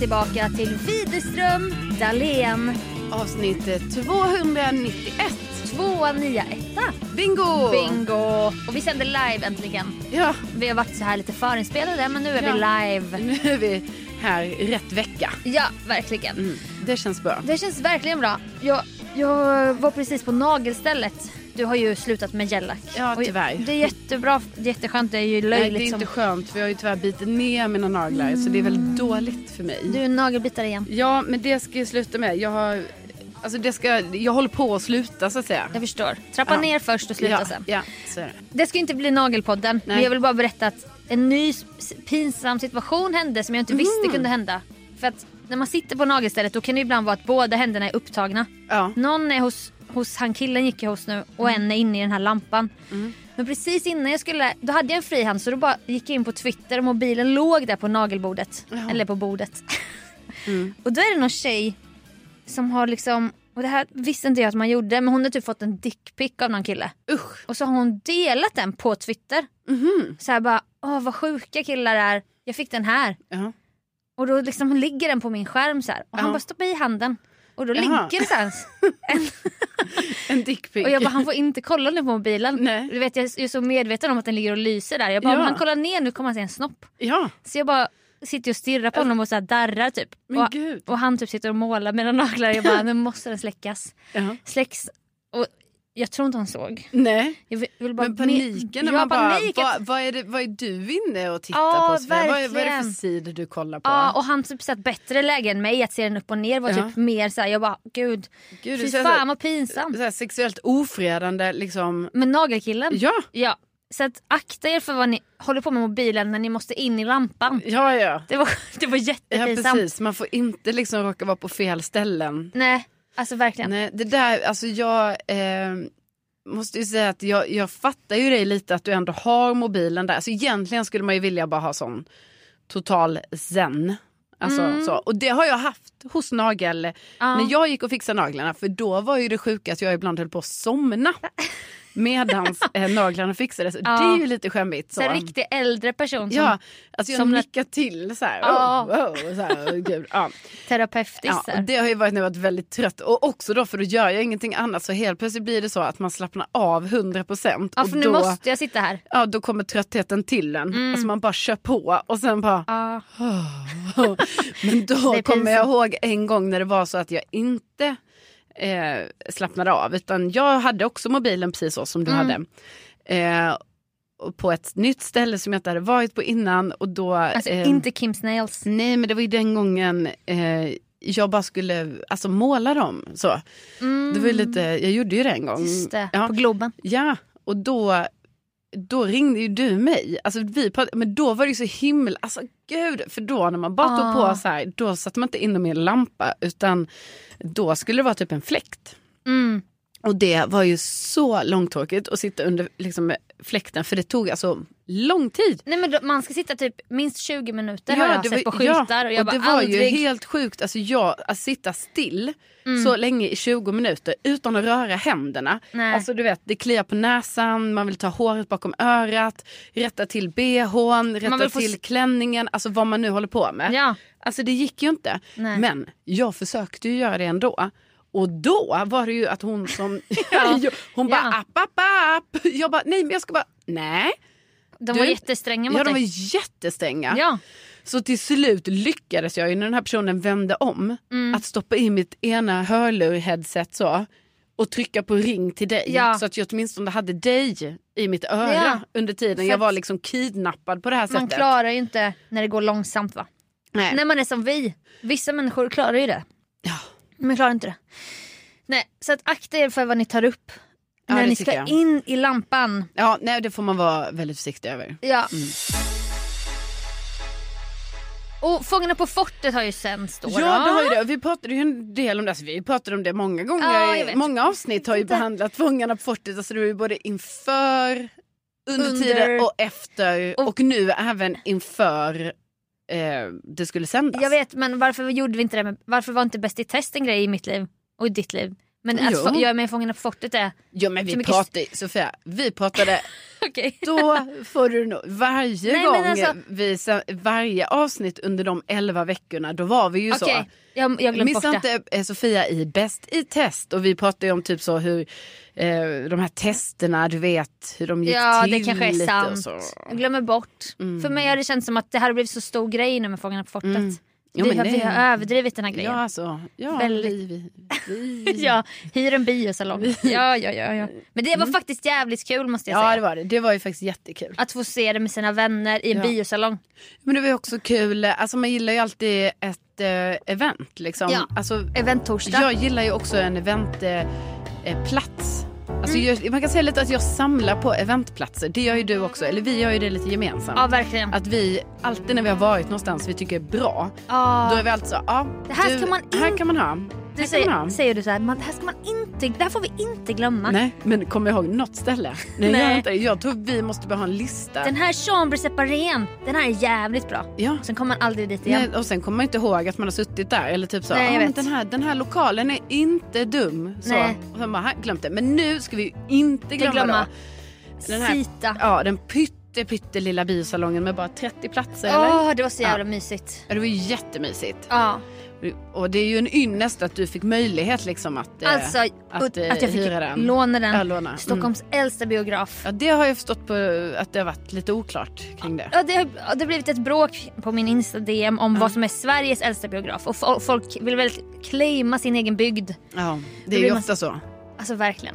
tillbaka till Widerström Dahlén. Avsnitt 291. 291. Bingo! Bingo! Och vi sänder live äntligen. Ja, Vi har varit så här lite förinspelade men nu är Ja. vi live. nu är vi här rätt vecka. Ja, verkligen. Mm, det känns bra. Det känns verkligen bra. Jag, jag var precis på nagelstället. Du har ju slutat med gellack. Ja, Och tyvärr. Det är jättebra, jätteskönt. Det är ju Nej, löjligt det är som... inte skönt för jag har ju tyvärr bitit ner mina naglar så det är väldigt dåligt för mig. Du är en nagelbitare igen. Ja, men det ska jag sluta med. Jag har... Alltså det ska... Jag håller på att sluta så att säga. Jag förstår. Trappa Ja. ner först och sluta ja, sen. Ja, så är det. Det ska inte bli Nagelpodden. Men Nej. jag vill bara berätta att en ny pinsam situation hände som jag inte visste Mm. kunde hända. För att när man sitter på nagelstället då kan det ibland vara att båda händerna är upptagna. Ja. Någon är hos, hos han killen gick jag hos nu och en är inne i den här lampan. Mm. Men precis innan jag skulle, då hade jag en fri hand så då bara gick jag in på Twitter och mobilen låg där på nagelbordet. Jaha. Eller på bordet. Mm. och då är det någon tjej som har liksom, och det här visste inte jag att man gjorde, men hon har typ fått en dickpic av någon kille. Usch. Och så har hon delat den på Twitter. Mhm. Så här bara, åh vad sjuka killar är. Jag fick den här. Ja. Och då liksom ligger den på min skärm så här. Och han Ja. bara stoppar i handen. Och då Jaha. ligger det så här. En, En dickpic. och jag bara, han får inte kolla nu på mobilen. Nej. Du vet, jag är så medveten om att den ligger och lyser där. Jag bara, Ja. om han kollar ner nu kommer han se en snopp. Ja, Så jag bara sitter och stirrar på honom och så här darrar typ. Och, och han typ sitter och målar mina naglar. Jag bara, nu måste den släckas. Ja. Släcks. Och jag tror inte han såg. Nej. Jag vill, bara Men paniken när ja, man bara, vad, vad, är det, vad är du inne och tittar Ja, på? Vad, är- vad är det för sidor du kollar på? Ja, och han typ satt bättre läge än mig att se den upp och ner var Ja. typ mer såhär, jag bara gud, Gud, fy så fan vad pinsamt. så här sexuellt ofredande liksom. Men nagelkillen? Ja, Ja. Så att akta er för vad ni håller på med mobilen när ni måste in i lampan. ja, ja. Det var, det var Ja jättepinsamt. precis, man får inte liksom råka vara på fel ställen. Nej, alltså verkligen. Nej, det där, alltså jag eh, måste ju säga att jag, jag fattar ju dig lite att du ändå har mobilen där. Alltså egentligen skulle man ju vilja bara ha sån total zen. Alltså, Mm. så. Och det har jag haft hos nagel. Ja. När jag gick och fixade naglarna, för då var ju det sjuka att jag ibland höll på att somna. Medans eh, naglarna fixades. Ja. Det är ju lite skämmigt. Så. En riktig äldre person som Ja, alltså jag som- nickar till så här. Ja. Oh, oh, så här gud, ja. terapeutisk. Ja, det har ju varit när jag varit väldigt trött. Och också då för då gör jag ingenting annat. Så helt plötsligt blir det så att man slappnar av 100%. ja, och för nu då, måste jag sitta här. ja, då kommer tröttheten till en. Mm. Alltså man bara kör på och sen bara... Ja. Men Det då kommer jag ihåg en gång när det var så att jag inte eh, slappnade av. Utan jag hade också mobilen precis så som du Mm. hade. Eh, på ett nytt ställe som jag inte hade varit på innan. Och då, Alltså eh, inte Kim's Nails. Nej men det var ju den gången eh, jag bara skulle alltså, måla dem. Så. Mm. Det var ju lite, jag gjorde ju det en gång. Just det, Ja. på Globen. ja, och då då ringde ju du mig. Alltså vi pratade, men då var det ju så himla, alltså gud, för då när man bara tog Ah. på så här, då satte man inte in dem i en lampa utan då skulle det vara typ en fläkt. Mm. Och det var ju så långtråkigt att sitta under liksom, fläkten för det tog alltså lång tid. Nej men då, man ska sitta typ minst 20 minuter har jag det sett var- på skyltar och jag bara det var aldrig... ju helt sjukt. Alltså jag, att sitta still Mm. så länge i 20 minuter utan att röra händerna. Nej. Alltså du vet, det kliar på näsan, man vill ta håret bakom örat, rätta till bhn, rätta få till klänningen, alltså vad man nu håller på med. Ja. Alltså det gick ju inte. Nej. Men jag försökte ju göra det ändå. Och då var det ju att hon som... Ja. hon bara Ja. app, app, app. Jag bara nej men jag ska bara nej. De Du- var jättestränga mot Ja de var dig. jättestränga. Ja. Så till slut lyckades jag ju när den här personen vände om Mm. att stoppa in mitt ena hörlur-headset så och trycka på ring till dig. Ja. Så att jag åtminstone hade dig i mitt öra Ja. under tiden jag var liksom kidnappad på det här Man sättet. klarar ju inte när det går långsamt va? Nej. När man är som vi. Vissa människor klarar ju det. Ja. Men klarar inte det. Nej, så att akta er för vad ni tar upp. Ja, när ni ska jag. in i lampan. Ja, nej, det får man vara väldigt försiktig över. Ja. Mm. Och Fångarna på fortet har ju sänts då. Ja, det har ju det. Vi pratade ju en del om det. Alltså, vi pratade om det många gånger. Ja, många avsnitt har ju behandlat Fångarna på fortet. Alltså, det var ju både inför, under, Under- tiden och efter. Och- Och, nu även inför eh, det skulle sändas. Jag vet men varför gjorde vi inte det? Med, varför var inte Bäst i test en grej i mitt liv och i ditt liv? Men att Jo. få, jag är med i Fångarna på fortet är... Ja men vi Så mycket- pratade, Sofia, vi pratade, Okej. då får du nog, varje Nej, gång, alltså- vi, varje avsnitt under de elva veckorna, då var vi ju så. Okej, jag, jag Missa inte eh, Sofia i Bäst i test och vi pratade ju om typ så hur eh, de här testerna, du vet hur de gick Ja till det kanske är sant. så. Jag glömmer bort. För mig har det känts som att det hade blivit så stor grej nu med Fångarna på fortet. Mm. Jo, vi, har, vi har överdrivit den här grejen. Ja alltså, ja, Väldigt. vi, vi. Ja, hyr en biosalong. Ja, ja, ja, ja. Men det var faktiskt jävligt kul måste jag Mm. ja säga. det var det, det var ju faktiskt jättekul. Att få se det med sina vänner i en Ja. biosalong. Men det var ju också kul, alltså man gillar ju alltid ett eh, event liksom. Ja. Alltså, Event-torsdag. Jag gillar ju också en eventplats. Eh, plats. Alltså Mm. jag, man kan säga lite att jag samlar på eventplatser. Det gör ju du också. Eller vi gör ju det lite gemensamt. Ja, verkligen. Att vi alltid när vi har varit någonstans vi tycker är bra. Ja. Då är vi alltid så, ja. Det här du, ska man in- här kan man ha. Säger, säger du så här, man, det här ska man inte, det här får vi inte glömma. Nej, men kom ihåg något ställe. Nej, Nej. Jag, inte. jag tror vi måste bara ha en lista. Den här chambre separén, den här är jävligt bra. Ja. Sen kommer man aldrig dit igen. Nej, och sen kommer man inte ihåg att man har suttit där. Eller typ så, Nej, jag ah, men den, här, den här lokalen är inte dum. Så. Nej. Och sen bara, "Ha, glömt det. Men nu ska vi inte glömma, glömma. då. Den här, Sita. ja, den pytte, pytte lilla biosalongen med bara 30 platser. Åh, eller? det var så jävla Ja. mysigt. Ja, Det var jättemysigt. Ja. Och det är ju en ynnest att du fick möjlighet liksom att, eh, Alltså, att, att, eh, att jag fick hyra den. låna den. Ja, låna. Mm. Stockholms äldsta biograf. Ja, det har jag förstått på att det har varit lite oklart kring det. Ja, det, har, ja, det har blivit ett bråk på min Insta-DM om vad som är Sveriges äldsta biograf. Och fo- folk vill väl claima sin egen bygd. Ja, det är ju ofta så. Alltså verkligen.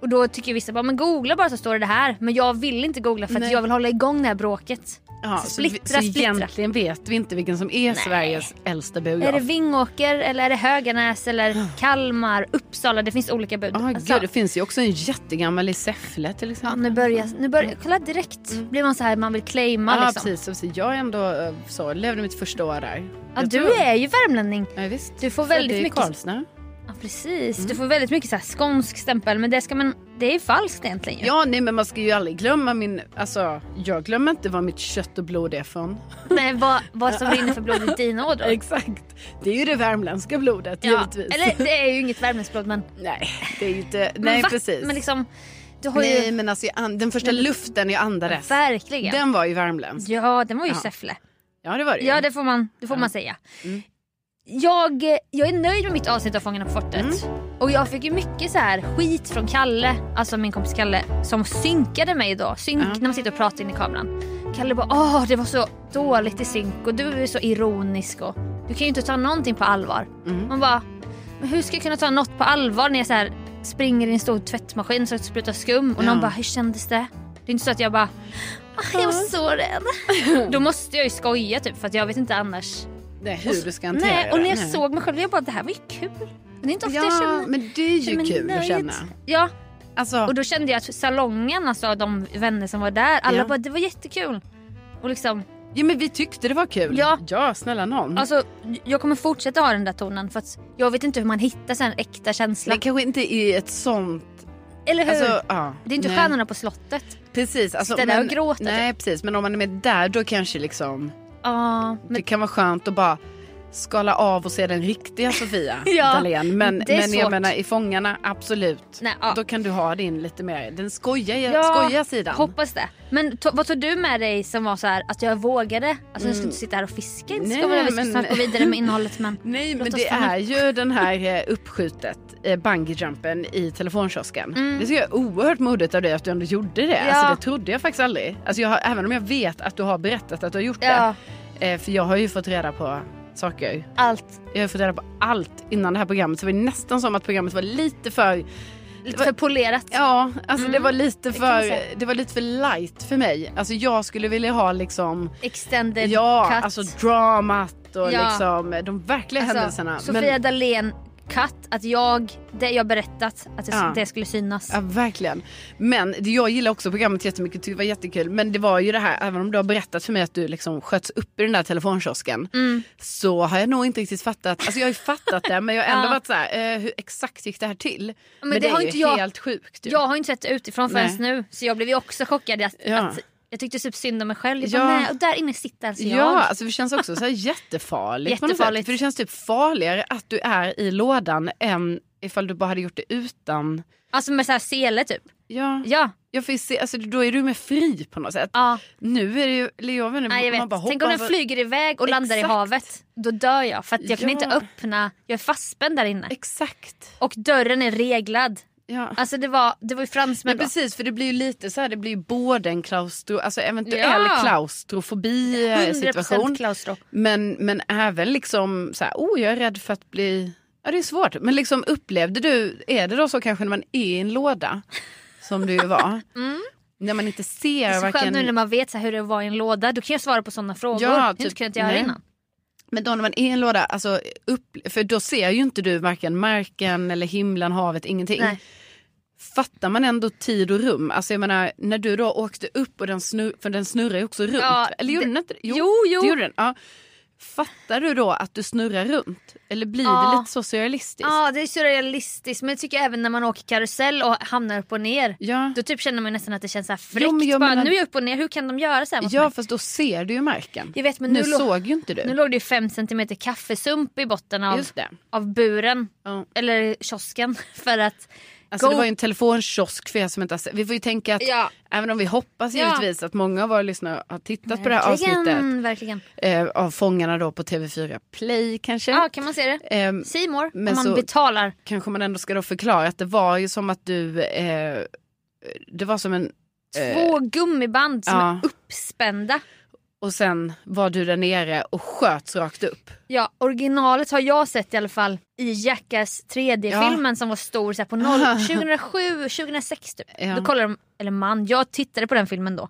Och då tycker vissa bara, men googla bara så står det det här. Men jag vill inte googla för att Nej. jag vill hålla igång det här bråket. Ja, Så så, vi, splittra, så splittra. egentligen vet vi inte vilken som är Sveriges äldsta biograf. Är det Vingåker eller är det Höganäs eller Kalmar, Uppsala? Det finns olika bud. Ja, Alltså, gud, det finns ju också en jättegammal i Säffle till ja, exempel. nu börjar, nu börjar, kolla direkt blir man så här man vill claima Mm. Ja, liksom. precis, precis. Jag är ändå eh, så, levde mitt första år där. Ja, Jag du tror- är ju värmlänning. Ja, visst. Du får väldigt mycket- Karlsnö. Ja, precis. Mm. Du får väldigt mycket så här skånsk stämpel men det ska man, det är falskt egentligen ju. Ja, nej men man ska ju aldrig glömma min, alltså jag glömmer inte vad mitt kött och blod är från. Nej, vad, vad som rinner för blod i dina ådror. Exakt. Det är ju det värmländska blodet Ja, givetvis. eller det är ju inget värmländskt men, Nej, det är ju inte, men nej va- precis. Men liksom, du har nej ju men alltså den första luften jag andades, verkligen. den var ju värmländsk. Ja, den var ju Ja. Säffle. Ja det var det ju. Ja, det får man, det får man säga. Jag, jag är nöjd med mitt avsnitt av Fångarna på fortet. Och jag fick ju mycket så här skit från Kalle, alltså min kompis Kalle, som synkade mig då. Synk Ja. när man sitter och pratar in i kameran. Kalle bara åh det var så dåligt i synk och du är så ironisk och du kan ju inte ta någonting på allvar. Man bara, men hur ska jag kunna ta något på allvar när jag så här springer i en stor tvättmaskin så att det sprutar skum och Ja. någon bara hur kändes det? Det är inte så att jag bara "Ah, jag var så rädd. Då måste jag ju skoja typ för att jag vet inte annars. Nej, hur du ska hantera Nej, och när jag det. Nej. såg mig själv jag bara det här var ju kul. Men det är inte ofta jag Ja, känner men det är ju kul att nöjd. känna. Ja, Alltså, Och då kände jag att salongen, alltså de vänner som var där, alla Ja. bara det var jättekul. Och liksom, ja, men vi tyckte det var kul. Ja. ja snälla någon. alltså jag kommer fortsätta ha den där tonen för att jag vet inte hur man hittar så en äkta känsla. Men kanske inte i ett sånt... Eller hur? Alltså, ja, det är inte nej. Stjärnorna på slottet. Precis. Alltså, Sitta där och gråta, Nej precis men om man är med där då kanske liksom Ja, men det kan vara skönt att bara skala av och se den riktiga Sofia Ja, Dalén. Men, men jag menar i Fångarna absolut. Nej, ja. Då kan du ha din lite mer den skojiga, Ja, skojiga sidan. hoppas det. Men to, vad tog du med dig som var så här att jag vågade? Alltså jag ska inte sitta här och fiska. Inte ska Mm. Nej, vi men- snart gå vidare med innehållet men. Nej men det är ju den här eh, uppskjutet eh, bungyjumpen i telefonkiosken. Det tycker jag är oerhört modigt av dig att du ändå gjorde det. Mm. Ja. Alltså, det trodde jag faktiskt aldrig. Alltså, jag har, även om jag vet att du har berättat att du har gjort det. Eh, för jag har ju fått reda på saker. allt. Jag har fått reda på allt innan det här programmet. Så det var nästan som att programmet var lite för... Lite för polerat. Ja, alltså det var lite Mm. för säga. det var lite för light för mig. Alltså jag skulle vilja ha liksom Extended Ja, cut. alltså dramat och Ja. liksom de verkliga Alltså, händelserna. Sofia Dalén cut, att jag, det jag berättat, att det, Ja. det skulle synas. Ja, verkligen. Men jag gillar också programmet jättemycket, tyckte det var jättekul. Men det var ju det här, även om du har berättat för mig att du liksom sköts upp i den där telefonkiosken. Mm. Så har jag nog inte riktigt fattat, alltså jag har ju fattat det men jag har ändå Ja. varit så här, eh, hur exakt gick det här till? Men, det det, har är inte ju jag- helt sjukt ju. Jag har inte sett det utifrån förrän Nej. nu så jag blev ju också chockad att, Ja. att jag tyckte typ synd om mig själv. Jag Ja. bara, nej, och där inne sitter alltså jag. Ja, alltså det känns också så här jättefarligt. Jättefarligt. För det känns typ farligare att du är i lådan än ifall du bara hade gjort det utan. Alltså med så här sele typ. Ja, Ja, jag får se, alltså då är du mer fri på något sätt. ja. Nu är det ju, eller jag vet inte, Nej, jag man bara Tänk om den flyger iväg och landar i Exakt. havet. Då dör jag för att jag kan Ja. inte öppna. Jag är fastspänd där inne. Exakt. Och dörren är reglad. Ja. Alltså det var, det var ju fransmän då. precis för det blir ju lite så här, det blir ju både en klaustro, alltså eventuell Ja. klaustrofobi 100% situation. klaustro. Men, men även liksom så här, oh jag är rädd för att bli, ja det är svårt. Men liksom upplevde du, är det då så kanske när man är i en låda, som du ju var, när man inte ser Mm. Det är så skönt varken, nu när man vet så här hur det var i en låda. Då kan jag svara på sådana frågor. Ja, det har jag typ, inte göra nej. innan. men då när man är i en låda, alltså upp, för då ser ju inte du varken marken eller himlen, havet, ingenting. Nej. Fattar man ändå tid och rum? Alltså jag menar när du då åkte upp och den snurrar, för den snurrar ju också runt. Ja, Eller gjorde det- den inte det? Jo, jo. Det gjorde den. Ja. Fattar du då att du snurrar runt? Eller blir Ja. det lite så surrealistiskt? Ja det är surrealistiskt men jag tycker även när man åker karusell och hamnar upp och ner. Ja. Då typ känner man nästan att det känns så här fräckt. Jo, men Bara, menar- Nu är jag upp och ner, hur kan de göra så här mot Ja mig? fast då ser du ju marken. Jag vet men nu nu, såg ju inte du. nu låg det ju 5 cm kaffesump i botten av, av buren. Ja. Eller kiosken. För att Alltså Go- det var ju en telefonkiosk för er som inte har sett. Vi får ju tänka att Ja. även om vi hoppas Ja. givetvis att många av våra lyssnare har tittat på det här avsnittet Verkligen, verkligen. eh, av Fångarna då på TV4 Play kanske. Ja kan man se det? Ehm, Simor men om man så- betalar. kanske man ändå ska då förklara att det var ju som att du, eh, det var som en, Två gummiband som ja. är uppspända. Och sen var du där nere och sköts rakt upp. Ja, originalet har jag sett i alla fall i Jackass 3D-filmen som var stor så på noll, 2007, 2006 typ. Ja. Då kollade de, eller man, jag tittade på den filmen då.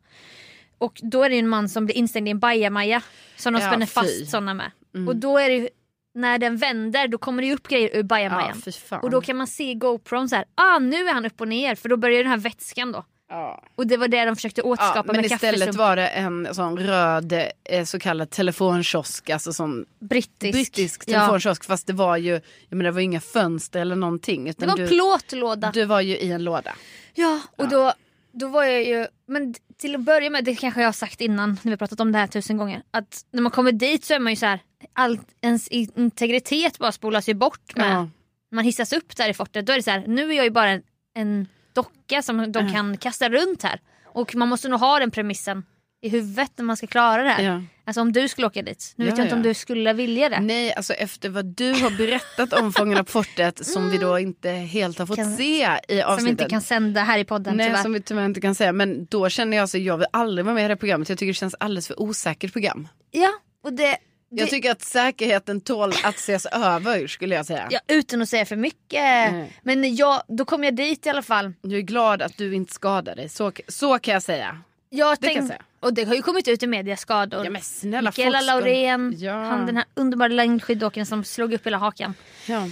Och då är det en man som blir instängd i en bajamaja som de Ja, spänner fast sådana med. Och då är det när den vänder då kommer det upp grejer ur Ja, bajamajan. fan. och då kan man se GoPron så här, ah nu är han upp och ner för då börjar den här vätskan då. Ja. Och det var det de försökte Ja, återskapa men med istället kaffesump. var det en sån röd eh, så kallad telefonkiosk, alltså sån Brittisk. brittisk Ja. telefonkiosk fast det var ju, jag menar, det var inga fönster eller någonting. Det var en du, plåtlåda. du var ju i en låda. Ja, och Då, då var jag ju... Men till att börja med, det kanske jag har sagt innan när vi pratat om det här tusen gånger. Att när man kommer dit så är man ju så här, all, ens integritet bara spolas ju bort med. Ja. Man hissas upp där i fortet. Då är det så här, nu är jag ju bara en, en docka som de kan kasta runt här. Och man måste nog ha den premissen i huvudet när man ska klara det här. Ja. Alltså om du skulle åka dit. Nu Ja, vet jag inte ja. om du skulle vilja det. Nej, alltså efter vad du har berättat om Fångarna på fortet som vi då inte helt har fått Kan- se i avsnittet. Som vi inte kan sända här i podden Nej, tyvärr. som vi tyvärr inte kan säga. Men då känner jag så jag vill aldrig vara med i det här programmet. Jag tycker det känns alldeles för osäkert program. Ja, och det... det Jag tycker att säkerheten tål att ses över skulle jag säga. ja, utan att säga för mycket. Nej. Men jag, då kom jag dit i alla fall. Jag är glad att du inte skadar dig. Så, så kan jag säga. Jag Det kan jag tänk, säga. och det har ju kommit ut i media skador. Ja, men snälla, Mikaela Laurén, Ja. han den här underbara längdskidåkaren som slog upp hela hakan. Ja.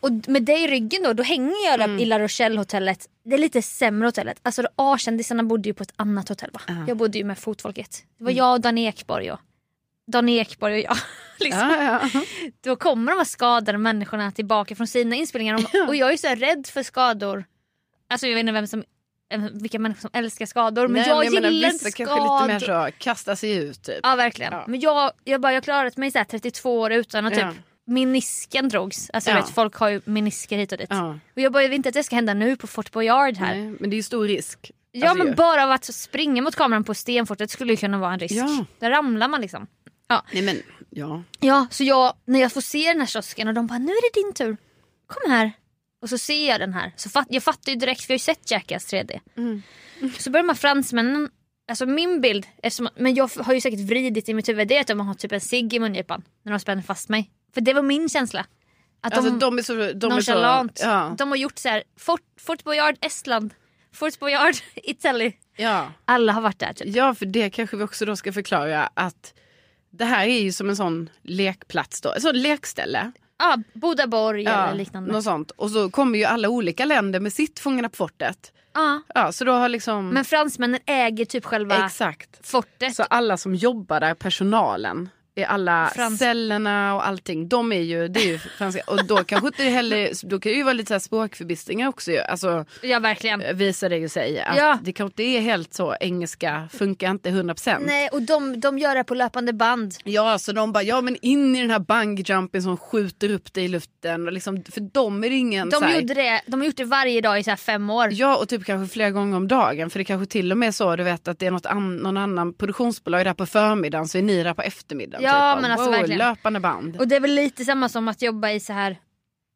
och med dig i ryggen då, då hänger jag där Mm. i La Rochelle hotellet. Det är lite sämre hotellet. Alltså A-kändisarna bodde ju på ett annat hotell va? Jag bodde ju med fotfolket. Det var Mm. jag och Dan Ekborg och Dan Ekborg och jag. liksom. Ja, ja. Då kommer de här skadade människorna tillbaka från sina inspelningar och, och jag är så rädd för skador. Alltså jag vet inte vem som, eh, vilka människor som älskar skador men Nej, jag, jag menar, gillar vissa inte kanske skador. lite mer så, kasta sig ut typ. Ja verkligen. Ja. Men jag, jag, bara, jag klarat mig så här 32 år utan att Ja. typ menisken drogs. Alltså Ja. vet, folk har ju menisker hit och dit. Ja. Och jag bara, jag vill inte att det ska hända nu på Fort Boyard här. Nej, men det är ju stor risk. Ja Alltså, men ju. bara av att springa mot kameran på stenfortet skulle ju kunna vara en risk. Ja. Där ramlar man liksom. Nej men, ja. Ja, så jag, när jag får se den här kiosken och de bara nu är det din tur. Kom här. Och så ser jag den här. Så fatt, jag fattar ju direkt för jag har ju sett Jackass 3D. Mm. Så börjar de här fransmännen, alltså min bild, eftersom, men jag har ju säkert vridit i mitt huvud, det är att de har typ en cigg i mungipan när de spänner fast mig. För det var min känsla. Att Alltså de är så... De är så nonchalant. ja. De har gjort så här, Fort, Fort Boyard Estland, Fort Boyard Italy. ja. Alla har varit där typ. ja, för det kanske vi också då ska förklara att det här är ju som en sån lekplats då, sånt lekställe. Ja, Bodaborg Ja, eller liknande. något sånt. Och så kommer ju alla olika länder med sitt Fångarna på fortet. Ja. Ja, så då har liksom... Men fransmännen äger typ själva Exakt. fortet. Så alla som jobbar där, personalen, alla Frans- cellerna och allting, de är ju, det är ju franska. Och då kanske inte heller, då kan det ju vara lite så här språkförbistringar också ju. Alltså Ja verkligen. visar det ju sig att Ja. det kanske inte är helt så, engelska funkar inte 100%. Nej och de, de gör det på löpande band. Ja, så de bara, ja men in i den här bungyjumpen som skjuter upp dig i luften. Och liksom, för dem är det ingen De, här, gjorde det, de har gjort det varje dag i så fem år. Ja och typ kanske flera gånger om dagen för det kanske till och med är så du vet att det är något an, någon annan produktionsbolag där på förmiddagen så är ni där på eftermiddagen. Ja, typ. men alltså wow, verkligen. Löpande band. Och det är väl lite samma som att jobba i så här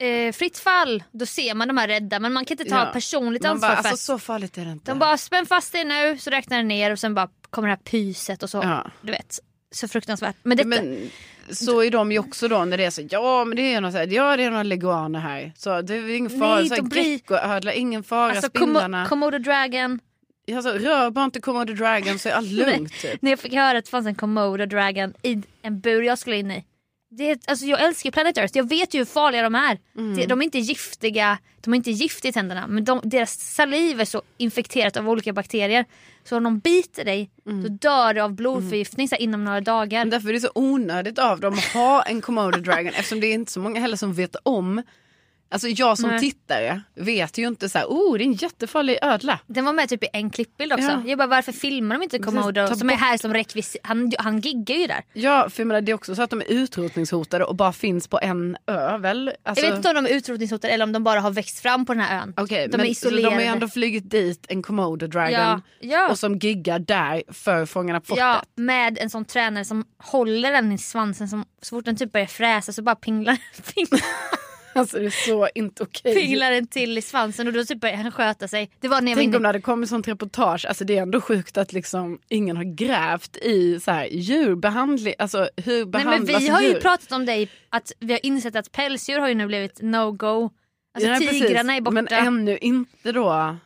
eh, fritt fall. Då ser man de här rädda men man kan inte ta Ja. personligt Man ansvar bara, för alltså så farligt är det inte. de bara spänn fast dig nu så räknar det ner och sen bara kommer det här pyset och så. Ja. Du vet. Så fruktansvärt. Men detta, Men så är de ju också då när det är så, ja men det är något så här, ja det är leguaner här. Så det är ingen fara, Nej, så här, de blir- geckoödlor, ingen fara, alltså spindlarna. Komo- Komodo dragon. Alltså, rör bara inte Komodo Dragon så är allt lugnt typ. När jag fick höra att det fanns en Komodo dragon i en bur jag skulle in i. Det alltså jag älskar Planet Earth, jag vet ju hur farliga de är. Mm. De- De är inte giftiga, de är inte gift i tänderna men de, deras saliv är så infekterat av olika bakterier. Så om de biter dig då dör du av blodförgiftning så här, inom några dagar. Men därför är det så onödigt av dem att ha en Komodo Dragon eftersom det är inte så många heller som vet om. Alltså jag som Nej. tittare vet ju inte så här, oh det är en jättefarlig ödla. Den var med typ i en klippbild också. Ja. Jag bara varför filmar de inte Komodo som är här som rekvisit? Han, han giggar ju där. Ja för jag menar, det är också så att de är utrotningshotade och bara finns på en ö väl? Alltså, Jag vet inte om de är utrotningshotade eller om de bara har växt fram på den här ön. Okej, de men är så de isolerade. har ju ändå flugit dit en Komodo Dragon Ja, ja. och som giggar där för Fångarna på fortet. Ja, med en sån tränare som håller den i svansen. Som, så fort den typ börjar fräsa så bara pinglar, pinglar, Alltså det är så inte okej. pinglar den till i svansen och då typ han sköta sig. Det var när jag Tänk om inne. det hade kommit sånt reportage, alltså det är ändå sjukt att liksom ingen har grävt i så här djurbehandling, alltså hur Nej, behandlas men vi har djur? ju pratat om det, i- att vi har insett att pälsdjur har ju nu blivit no-go. Alltså Ja, precis. tigrarna är borta. Men ännu inte då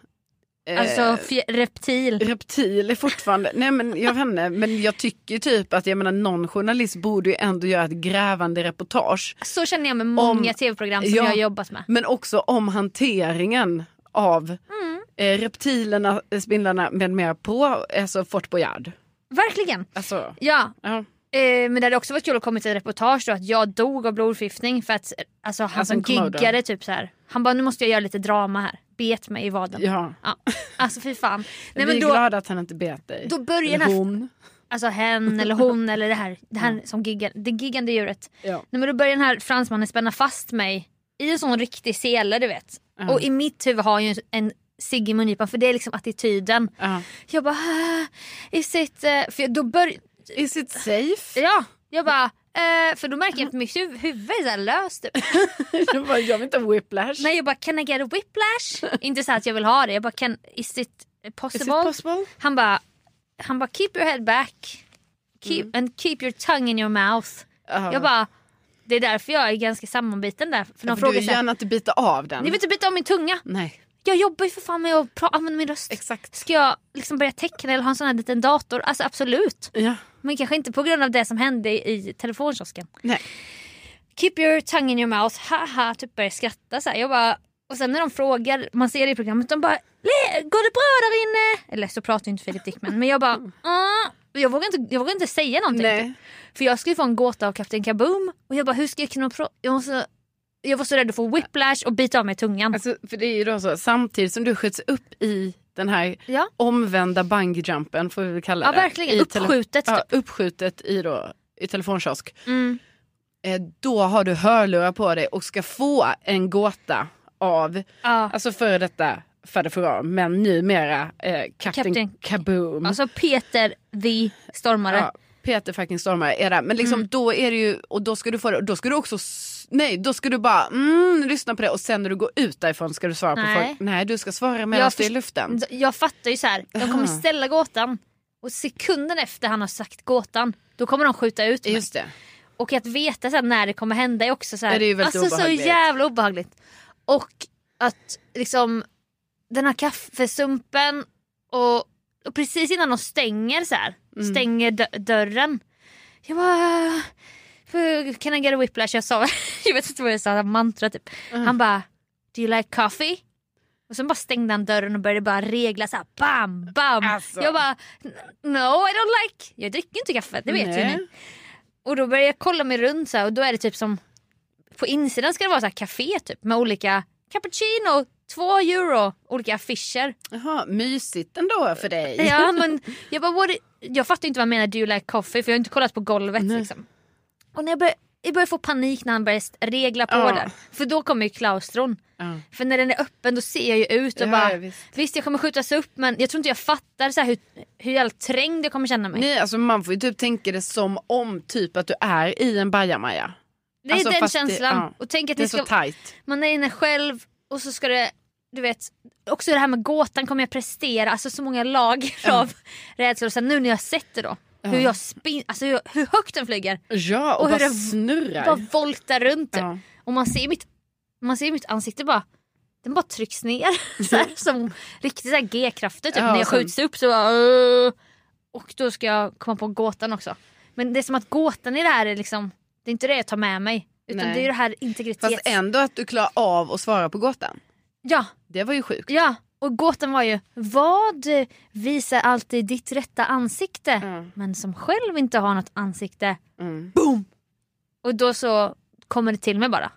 Alltså fj- reptil. reptil är fortfarande, nej men jag vet inte, men jag tycker typ att jag menar någon journalist borde ju ändå göra ett grävande reportage. Så känner jag med många tv-program som Ja. jag har jobbat med. Men också om hanteringen av Mm. eh, reptilerna, eh, spindlarna med mer på alltså Fort Boyard. Verkligen. Alltså, Ja, ja. Eh, men det hade också varit kul att komma till ett reportage då att jag dog av blodförgiftning för att alltså, han Alltså, som Komodo. giggade typ så här. Han bara nu måste jag göra lite drama här. Bet mig i vaden. Ja. ja. Alltså fy fan. Nej, Vi är då, glada att han inte bet dig. då börjar Eller hon. alltså hen eller hon eller det här, det här som giggar, det giggande djuret. Ja. Nej, men då börjar den här fransmannen spänna fast mig i en sån riktig sele du vet. Och i mitt huvud har jag ju en cigg i mungipan för det är liksom attityden. Ja. Jag bara, "Ah, is it... eh," För då börjar Is it safe? Ja, jag bara... Eh, för då märker jag att mitt huv- huvud är så här löst. Typ. jag, bara, jag vill inte ha whiplash. Nej jag bara can I get a whiplash? Inte så att jag vill ha det. Jag bara can, is it Is possible? it possible? Han bara han bara keep your head back. Keep, and keep your tongue in your mouth. Ja. Jag bara det är därför jag är ganska sammanbiten där. För Ja, för du vill gärna inte bita av den. ni vill inte byta av min tunga? Nej, Jag jobbar ju för fan med att använda min röst. exakt. Ska jag liksom börja teckna eller ha en sån här liten dator? Alltså absolut. Ja. Men kanske inte på grund av det som hände i telefonkiosken. Nej. keep your tongue in your mouth, haha, typ börjar skratta så här. Jag bara, och sen när de frågar, man ser det i programmet, de bara "Le- går det bra där inne? Eller så pratar ju inte Filip Dickman men jag bara ah. jag, vågar inte, jag vågar inte säga någonting. Nej. Typ. För jag skulle få en gåta av Kapten Kaboom och jag bara hur ska jag kunna prata? Jag, måste- jag var så rädd att få whiplash och bita av mig tungan. Alltså, för det är ju då så, samtidigt som du skjuts upp i den här Ja. omvända bungyjumpen får vi väl kalla Ja, det. verkligen. I Uppskjutet, Ja, typ. uppskjutet i, då, i telefonkiosk. Mm. Eh, då har du hörlurar på dig och ska få en gåta av, Ja. alltså före detta Fader Fouras, men numera eh, Captain, Captain- Kaboom. Alltså Peter the Stormare. Peter fucking Stormare är där. Men liksom Mm. då är det ju, och då ska du få det, och då ska du också, nej då ska du bara mm, lyssna på det och sen när du går ut därifrån ska du svara Nej. på frågor. Nej du ska svara medan Jag är i luften. Jag fattar ju så här. de kommer ställa gåtan och sekunden efter han har sagt gåtan då kommer de skjuta ut mig. Just det. Och att veta så här, när det kommer hända är också så här, det är ju alltså, så jävla obehagligt. Och att liksom den här kaffesumpen och, och precis innan de stänger så här, Mm. stänger dö- dörren. Jag bara, "För- can I get a whiplash? Jag sa, jag vet inte vad jag sa, mantra typ. Mm. Han bara, do you like coffee? Och sen bara stängde han dörren och började bara regla så här, bam, bam. Alltså. Jag bara, no I don't like, jag dricker inte kaffe, det vet Nej. ni. Och då började jag kolla mig runt så här, och då är det typ som på insidan ska det vara så här café typ med olika cappuccino, två euro, olika affischer. Jaha, mysigt ändå för dig. Ja, men jag, bara, what jag fattar inte vad han menar do you like coffee för jag har inte kollat på golvet. Liksom. Och när jag började, jag började få panik när han började regla på Ja. där. För då kommer ju klaustron. Ja. För när den är öppen då ser jag ju ut och Ja, bara visst. visst. jag kommer skjutas upp men jag tror inte jag fattar så hur, hur jävla trängd jag kommer känna mig. Nej, alltså man får ju typ tänka det som om typ att du är i en bajamaja. det är alltså, den det- känslan. ja. Och tänk att Det är det så ska, tajt. man är inne själv och så ska det, du vet, också det här med gåtan kommer jag prestera, alltså så många lager av rädsla. Och sen nu när jag sett det då, hur jag spin, alltså hur, hur högt den flyger, Ja, och, Och hur bara det- snurrar. bara voltar runt. typ. Ja. Och man ser mitt, man ser mitt ansikte bara, den bara trycks ner. så här, som riktigt G-krafter typ. Ja, när jag skjuts upp så bara. Och då ska jag komma på gåtan också. Men det är som att gåtan i det här är liksom, det är inte det jag tar med mig. Utan Nej. det är det här integritets... Fast ändå att du klarar av att svara på gåtan. Ja, Det var ju sjukt. Ja, och gåtan var ju vad visar alltid ditt rätta ansikte Mm. men som själv inte har något ansikte. Mm. Boom! Och då så kommer det till mig bara.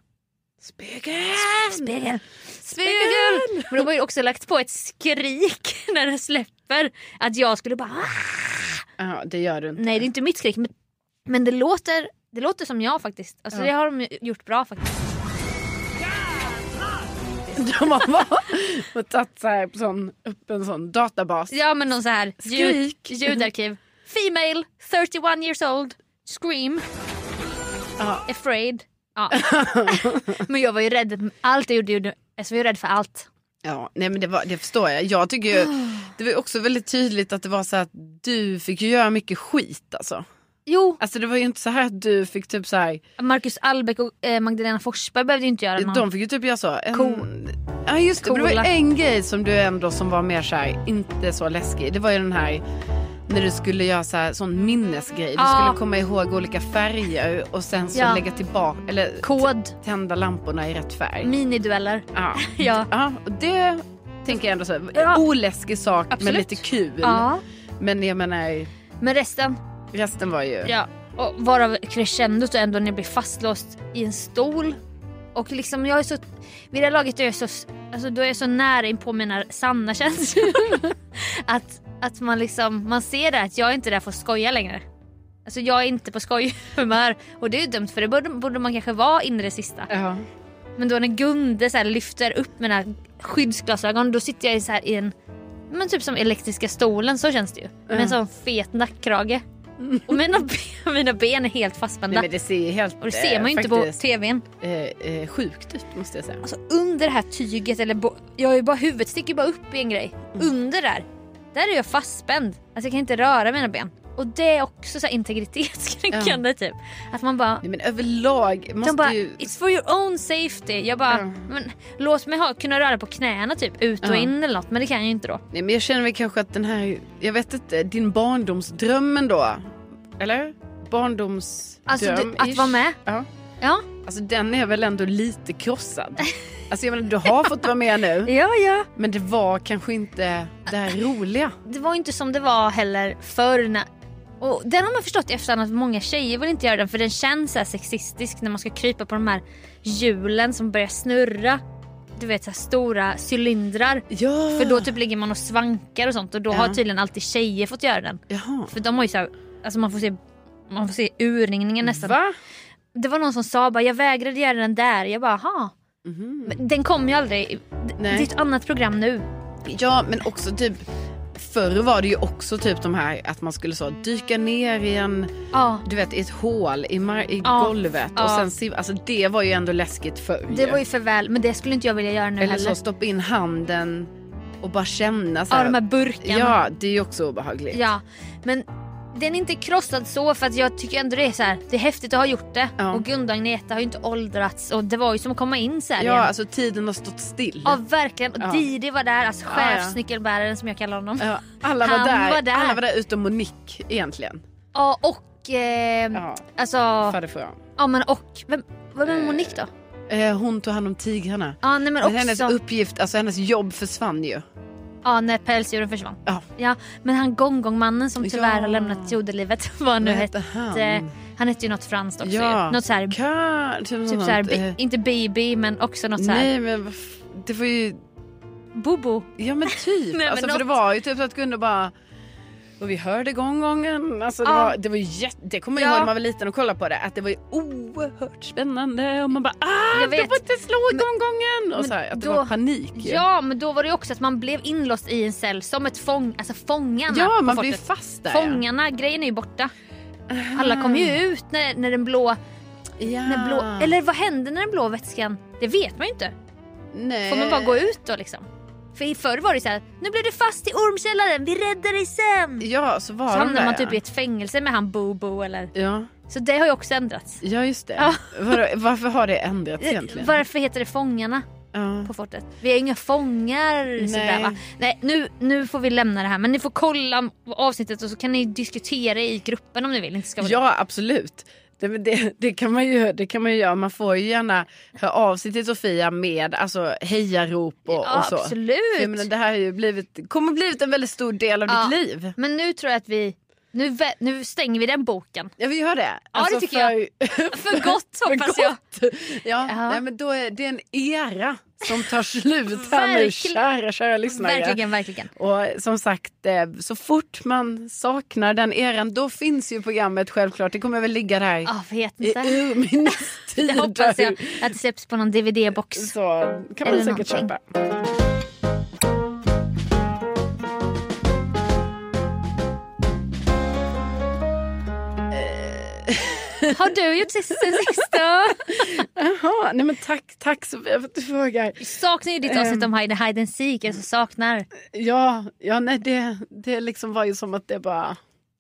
Spegel! Spegel! Spegel! Men de har ju också lagt på ett skrik när det släpper. Att jag skulle bara "Ah!" Ja, det gör du inte. Nej det är inte mitt skrik men, men det, låter, det låter som jag faktiskt. Alltså Ja. det har de gjort bra faktiskt. De har bara och tagit så här på sån, upp en sån databas. Ja men någon så här ljud, ljudarkiv. Female, 31 years old, scream. Ja. Afraid. Ja. men jag var ju rädd. Allt jag gjorde, alltså jag var ju rädd för allt. Ja, nej men det, var, det förstår jag. Jag tycker ju, det var också väldigt tydligt att det var så att du fick göra mycket skit alltså. Jo, Alltså det var ju inte så här att du fick typ så här, Marcus Albeck och eh, Magdalena Forsberg behövde ju inte göra någon. de fick ju typ göra så. En, Cool. Ja just det, men det var en grej som du ändå som var mer så här, inte så läskig. Det var ju den här när du skulle göra så här, sån minnesgrej. Du Ja. skulle komma ihåg olika färger och sen så Ja. lägga tillbaka, eller Kod, tända lamporna i rätt färg. minidueller. Ja. Ja. ja, och det tänker jag ändå så här, Ja. oläskig sak men Absolut. lite kul. Ja. Men jag menar, Men resten, resten var ju... ja. Och varav crescendot är ändå när jag blir fastlåst i en stol. Och liksom jag är så, vid det här laget är jag så, alltså då är jag så nära in på mina sanna känslor. att, att man liksom, man ser det att jag är inte där för att skoja längre. Alltså jag är inte på skojhumör och det är ju dumt för det borde, borde man kanske vara in i det sista. Ja. Men då när Gunde så här lyfter upp mina skyddsglasögon då sitter jag i så här i en men typ som elektriska stolen, så känns det ju. Med en sån fet nackkrage. Och mina, ben, mina ben är helt Nej, fastspända. men det ser helt och det ser man ju eh, inte på faktiskt, tvn. eh, eh, sjukt ut måste jag säga. Alltså under det här tyget, eller jag ju bara huvudet sticker bara upp i en grej. Mm. Under där, där är jag fastspänd. Alltså jag kan inte röra mina ben. Och det är också så integritetskränkande typ. Att man bara Nej, men överlag måste de bara, ju... it's for your own safety. Jag bara, Ja. men, låt mig ha, kunna röra på knäna typ ut och Ja. in eller något. Men det kan jag ju inte då. Nej, men jag känner väl kanske att den här, jag vet inte, din barndomsdröm ändå? Eller? Barndomsdröm? Alltså, du, att vara med? Ja. Ja, Alltså den är väl ändå lite krossad. Alltså jag menar du har fått vara med nu. ja, ja. Men det var kanske inte det här roliga. Det var inte som det var heller förr. När... Och den har man förstått i efterhand att många tjejer vill inte göra den för den känns så sexistisk när man ska krypa på de här hjulen som börjar snurra. Du vet så stora cylindrar. Ja. För då typ ligger man och svankar och sånt och då Ja. har tydligen alltid tjejer fått göra den. Jaha. För de har ju så här, alltså man får se man får se urringningen nästan. Va? Det var någon som sa bara jag vägrade göra den där. Jag bara. Mhm. Men Den kom ju aldrig. Det- Det är Nej. ett annat program nu. Ja men också typ Förr var det ju också typ de här att man skulle så dyka ner i en, Ja. du vet i ett hål i, mar- i Ja, golvet och ja. sen sim- alltså det var ju ändå läskigt förr. Det var ju för väl men det skulle inte jag vilja göra nu Eller heller. så stoppa in handen och bara känna så Ja här. de här burkarna. Ja det är ju också obehagligt. Ja, men den är inte krossad så för att jag tycker ändå det är så här, det är häftigt att ha gjort det. Ja. Och Gunda och Agneta har ju inte åldrats och det var ju som att komma in så här Ja igen. alltså tiden har stått still. Ja verkligen. Och Ja. Didi var där, alltså Ja, ja. chefsnyckelbäraren som jag kallar honom. Ja, Ja, alla, var där. var där. alla var där utom Monique egentligen. och eh, Ja, alltså, farfar. ja men och, vem, vad var Eh, Monique då? Eh, hon tog hand om tigrarna. Ja nej men Men hennes också, uppgift, alltså hennes jobb försvann ju. Ja när pälsdjuren försvann. Ja. Ja, men han gongongmannen som tyvärr Ja. har lämnat jordelivet, vad nu hette han? han? Han hette ju något franskt också Ja. ju. Något så här, Ka- typ typ något så här, sånt, bi- eh, inte baby men också något så här, Nej men det var ju, bobo. ja men typ. men alltså, för det något- var ju typ så att Gunde bara och vi hörde gånggången. Alltså, det, Ja. var, det var jätte, det kommer jag Ja. ihåg när man var liten och kollade på det. Att det var ju oerhört spännande. Och man bara ah, Jag du vet. får inte slå gånggången. Och så här, att det då- var panik. ju. Ja men då var det också att man blev inlåst i en cell som ett fång, alltså fångarna ja man fortet. fast där. Fångarna, grejen är ju borta. Alla kom ju ut när, när den blå, Ja. när blå, eller vad hände när den blå vätskan? Det vet man ju inte. Nej. Får man bara gå ut då liksom? För i förr var det så här, nu blev du fast i ormkällaren, vi räddar dig sen. Ja så var Så de hamnar där, man ja. typ i ett fängelse med han Bobo eller... Ja. Så det har ju också ändrats. ja just det. Ja. Var, varför har det ändrats egentligen? Varför heter det Fångarna Ja. på fortet? Vi är inga fångar sådär va? Nej nu, nu får vi lämna det här men ni får kolla avsnittet och så kan ni diskutera i gruppen om ni vill. Inte ska Ja absolut. Det, det, det, kan man ju, det kan man ju göra. Man får ju gärna höra av sig till Sofia med alltså, hejarop och, Ja, och så. absolut. För jag menar, det här har ju blivit, kommer blivit en väldigt stor del av Ja. ditt liv. Men nu tror jag att vi, nu, nu stänger vi den boken. Ja vi gör det. det tycker jag. För gott hoppas jag. jag. Ja, Ja. Nej, men då är det en era som tar slut här nu kära, kära lyssnare. Verkligen, verkligen. Och som sagt, eh, så fort man saknar den eran då finns ju programmet självklart. Det kommer väl ligga där Ja, vet i inte. urminnes Det tider. hoppas jag att det släpps på någon DVD-box. Så kan man Eller säkert någonting. köpa. Har du gjort sist- sen sist då? Jaha, nej men tack, tack Sofia för att du frågar. Saknar ju ditt avsnitt om hide, hide and seek. Alltså saknar. Ja, ja nej det, det liksom var ju som att det bara,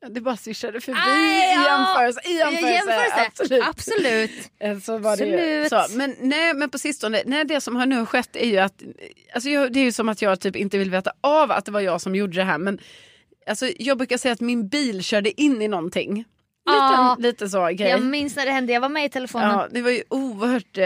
det bara swishade förbi Aj, i ja. jämförelse. I jämförelse, Jämförelse. absolut. Absolut. Eh, Så var det ju. Absolut. Så, men, nej, men på sistone, nej, det som har nu skett är ju att, alltså jag, det är ju som att jag typ inte vill veta av att det var jag som gjorde det här. Men alltså, jag brukar säga att min bil körde in i någonting. Ja. lite så grej. Jag minns när det hände, jag var med i telefonen. Ja, det var ju oerhört eh,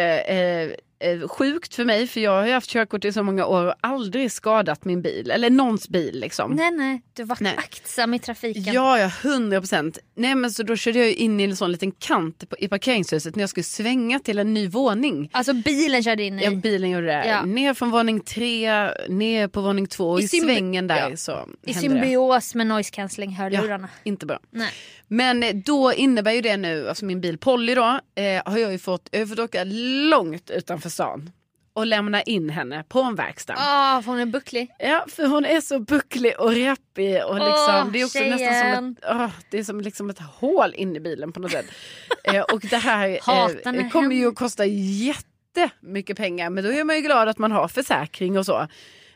eh, sjukt för mig för jag har ju haft körkort i så många år och aldrig skadat min bil. Eller någons bil liksom. Nej nej, du var Nej. aktsam i trafiken. Ja, ja, hundra procent. Nej men så då körde jag ju in i en sån liten kant i parkeringshuset när jag skulle svänga till en ny våning. Alltså bilen körde in i. Ja, bilen gjorde det. Ja. Ner från våning tre, ner på våning två och I i, svängen där ja. så I hände det. symbios med noise cancelling hörlurarna. Inte bra. Nej. Men då innebär ju det nu, alltså min bil Polly då, eh, har jag ju fått, jag har fått åka långt utanför stan och lämna in henne på en verkstad. Åh, för hon är bucklig. Ja, för hon är så bucklig och rappig och liksom, Åh, det är också nästan som tjejen. ett, åh, det är som liksom ett hål in i bilen på något sätt. eh, och det här eh, kommer ju att kosta jättemycket pengar men då är man ju glad att man har försäkring och så.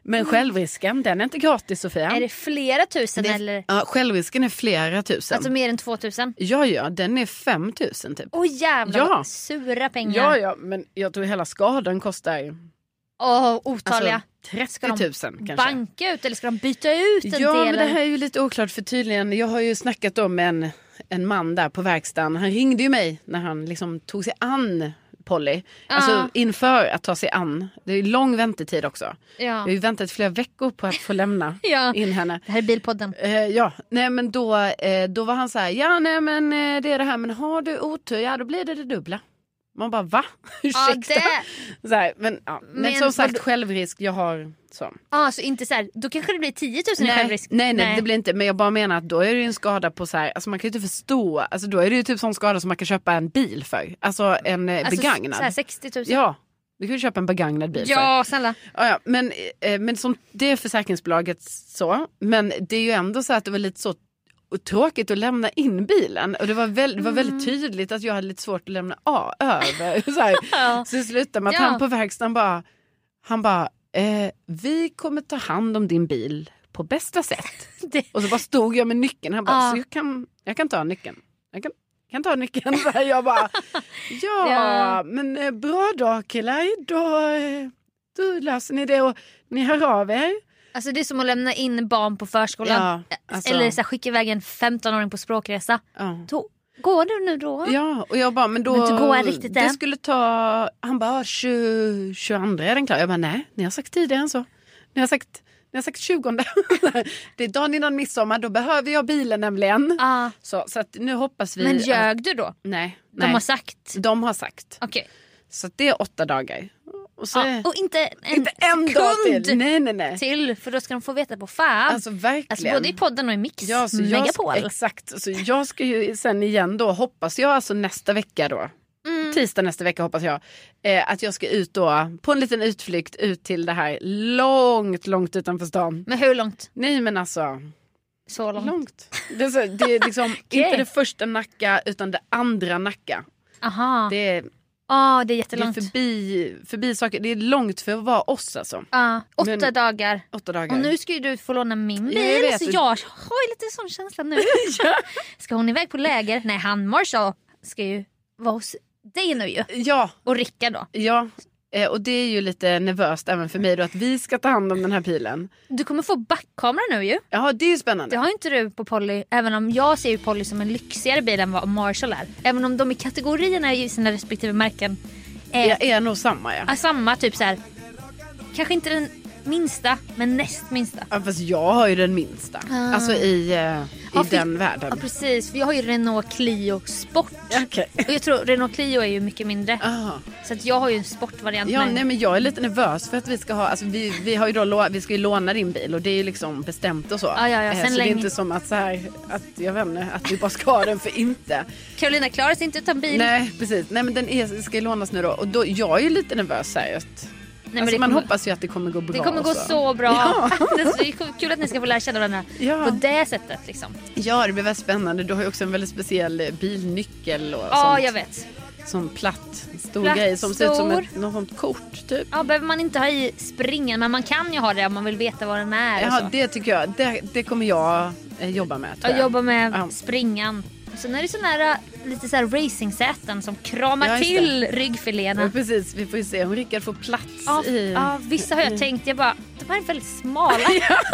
Men självrisken den är inte gratis Sofia. Mm. Är det flera tusen Det eller? Ja, självrisken är flera tusen. Alltså mer än 2000? Ja, ja, den är 5 000 typ. Åh jävlar Ja. sura pengar. Ja, ja, men jag tror hela skadan kostar Åh, otaliga. alltså, Ska 30 de 000 kanske. Banka ut eller ska de byta ut en Ja, del? men det här är ju lite oklart för tydligen, jag har ju snackat om en en man där på verkstaden. Han ringde ju mig när han liksom tog sig an Polly. Ja. Alltså inför att ta sig an. Det är lång väntetid också. Vi har Ja. ju väntat flera veckor på att få lämna Ja. in henne. Det här är bilpodden. Eh, ja, nej men då, eh, då var han så här, ja nej men eh, det är det här, men har du otur, ja då blir det det dubbla. Man bara va? Ja, Ursäkta? det, så här, men, ja. men, Men som sagt vad- självrisk, jag har så. ah, så inte så här, då kanske det blir 10 000 i Nej, självrisk. nej, nej, det blir inte, men jag bara menar att då är det en skada på så här, alltså man kan ju inte förstå, alltså då är det ju typ sån skada som man kan köpa en bil för. Alltså en eh, Alltså, begagnad. Så här 60 000. Ja, du kan ju köpa en begagnad bil för. ja snälla. Ja, ja, men, eh, men som, det är försäkringsbolaget så. Men det är ju ändå så att det var lite så tråkigt att lämna in bilen. Och det var, väl, det var Mm. väldigt tydligt att jag hade lite svårt att lämna a, över. Så, här. Ja. så det slutade med att Ja. han på verkstaden bara, han bara, eh, vi kommer ta hand om din bil på bästa sätt. Det, Och så bara stod jag med nyckeln. Han bara, Ja. så jag kan, jag kan ta nyckeln. Jag kan, kan ta nyckeln. Så här, jag bara, ja, Ja. men eh, bra då killar. Då, eh, då löser ni det och ni hör av er. Alltså det är som att lämna in barn på förskolan. Ja, alltså. Eller så här, skicka iväg en 15-åring på språkresa. Ja. Då, går du nu då? Ja, och jag bara, men då... Men inte gå riktigt det än. skulle ta... Han bara, 20, 22 är den klar. Jag bara, nej, ni har sagt tidigare än så. Ni har sagt, ni har sagt 20. det är dagen innan midsommar, då behöver jag bilen nämligen. Ah, Så, så att nu hoppas vi... men att- ljög du då? Nej, De nej. har sagt? De har sagt. Okej. Så att det är åtta dagar. Och så Ja, och inte en, inte en dag till. Nej, nej, nej. till, för då ska de få veta på fan. Alltså verkligen. Alltså, både i podden och i Mix Ja, så jag, Megapol. exakt. Så jag ska ju sen igen då, hoppas jag alltså nästa vecka då. Mm. Tisdag nästa vecka hoppas jag. Eh, att jag ska ut då på en liten utflykt ut till det här långt, långt utanför stan. Men hur långt? Nej men alltså, Så långt? långt. Det är, så, det är liksom inte det första Nacka utan det andra Nacka. Aha. Det är, Ja, det är det är jättelångt. förbi, förbi saker. Det är långt för att vara oss alltså. Ja, åtta Men- dagar. Åtta dagar. Och nu ska ju du få låna min bil Ja, jag vet. så jag har ju lite sån känsla nu. Ska hon iväg på läger? Nej han Marshall ska ju vara hos dig nu ju. Ja, Och Rickard då. ja. Eh, och det är ju lite nervöst även för mig då att vi ska ta hand om den här pilen. Du kommer få backkamera nu ju. Ja det är ju spännande. Det har inte du på Polly, även om jag ser ju Polly som en lyxigare bil än vad Marshall är. Även om de i kategorierna i sina respektive märken är, är nog samma ja. är samma, typ så här. Kanske inte den minsta, men näst minsta. ja. Fast jag har ju den minsta. Ah. Alltså i, eh, i Ja, för- den världen. Ja precis, för jag har ju Renault Clio Sport. Okej. Och jag tror Renault Clio är ju mycket mindre. Ah. Så att jag har ju en sportvariant Ja, med. nej, men jag är lite nervös för att vi ska ha, alltså vi, vi har ju då vi ska ju låna din bil och det är ju liksom bestämt och så. Ja, ja, ja, Eh, sen så det är länge. inte som att så här, att jag vet inte, att vi bara ska ha den för inte. Carolina klarar sig inte utan bil. Nej precis, nej men den är, ska ju lånas nu då och då, jag är ju lite nervös här, att, Nej, men alltså, det man kommer- hoppas ju att det kommer gå bra. Det kommer gå och så bra. Ja. det är kul att ni ska få lära känna varandra Ja. på det sättet. Liksom. Ja det blir väldigt spännande, du har ju också en väldigt speciell bilnyckel och Ja, sånt. jag vet. Sån platt, stor Platt, grej som ser ut som stor. ett något kort typ. Ja, behöver man inte ha i springen, men man kan ju ha det om man vill veta vad den är. Ja så. det tycker jag, det, det kommer jag eh, jobba med. tror Jag jobbar med Ja. springan. Sen är det såna här, lite så här racingsäten som kramar Ja, till Ja, ryggfiléerna. precis, vi får ju se om Rickard får plats Ja, i... ja, vissa har jag tänkt, jag bara, de här är väldigt smala.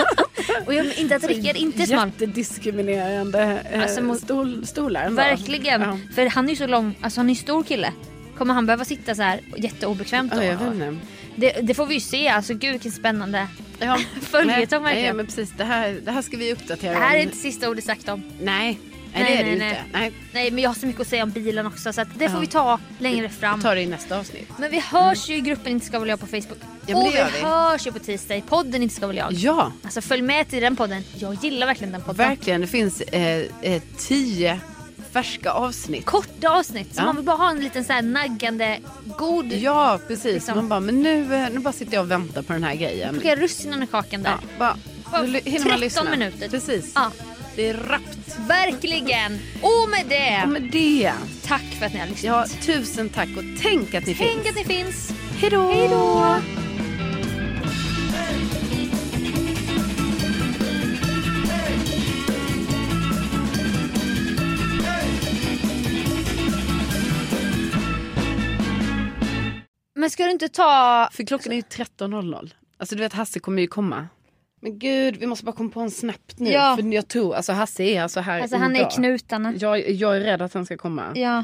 och jag inte att Rickard inte är smal. Jättediskriminerande eh, Alltså, mot- stol, stolar. Verkligen. Ja. För han är ju så lång, alltså han är ju stor kille. Kommer han behöva sitta så här jätteobekvämt då? Ja, det, det får vi ju se, alltså gud vilken spännande. Ja. Följetong verkligen. nej, men precis. Det här, det här ska vi uppdatera Det här är om. inte sista ordet sagt om. Nej, nej, Nej, det är det nej, ju nej. inte. Nej, Nej men jag har så mycket att säga om bilen också så det får Ja. vi ta längre fram. vi tar det i nästa avsnitt. Men vi hörs ju i gruppen Inte ska väl jag på Facebook. men och vi, vi. hörs ju på tisdag i podden Inte ska väl jag. Ja, Alltså följ med till den podden. Jag gillar verkligen den podden. verkligen. Det finns eh, eh, tio färska avsnitt. Korta avsnitt. Så Ja. man vill bara ha en liten så här naggande, god... Ja, precis. Liksom. Man bara, men nu, eh, nu bara sitter jag och väntar på den här grejen. Plocka russinen ur kakan där. Ja, bara, nu hinner 13 man lyssna. minuter. Precis. Ja. Det är rappt. Verkligen! Och med det, Och med det, tack för att ni har ja, lyssnat. tusen tack och tänk att ni Tänk finns. att ni finns. Hej då! Hej då! Men ska du inte ta... För klockan är ju 13.00. Alltså du vet Hasse kommer ju komma. Men gud, vi måste bara komma på en snabbt nu. Ja. För jag tror, alltså Hasse är alltså här Alltså han är i knutarna. Jag, jag är rädd att han ska komma. Ja.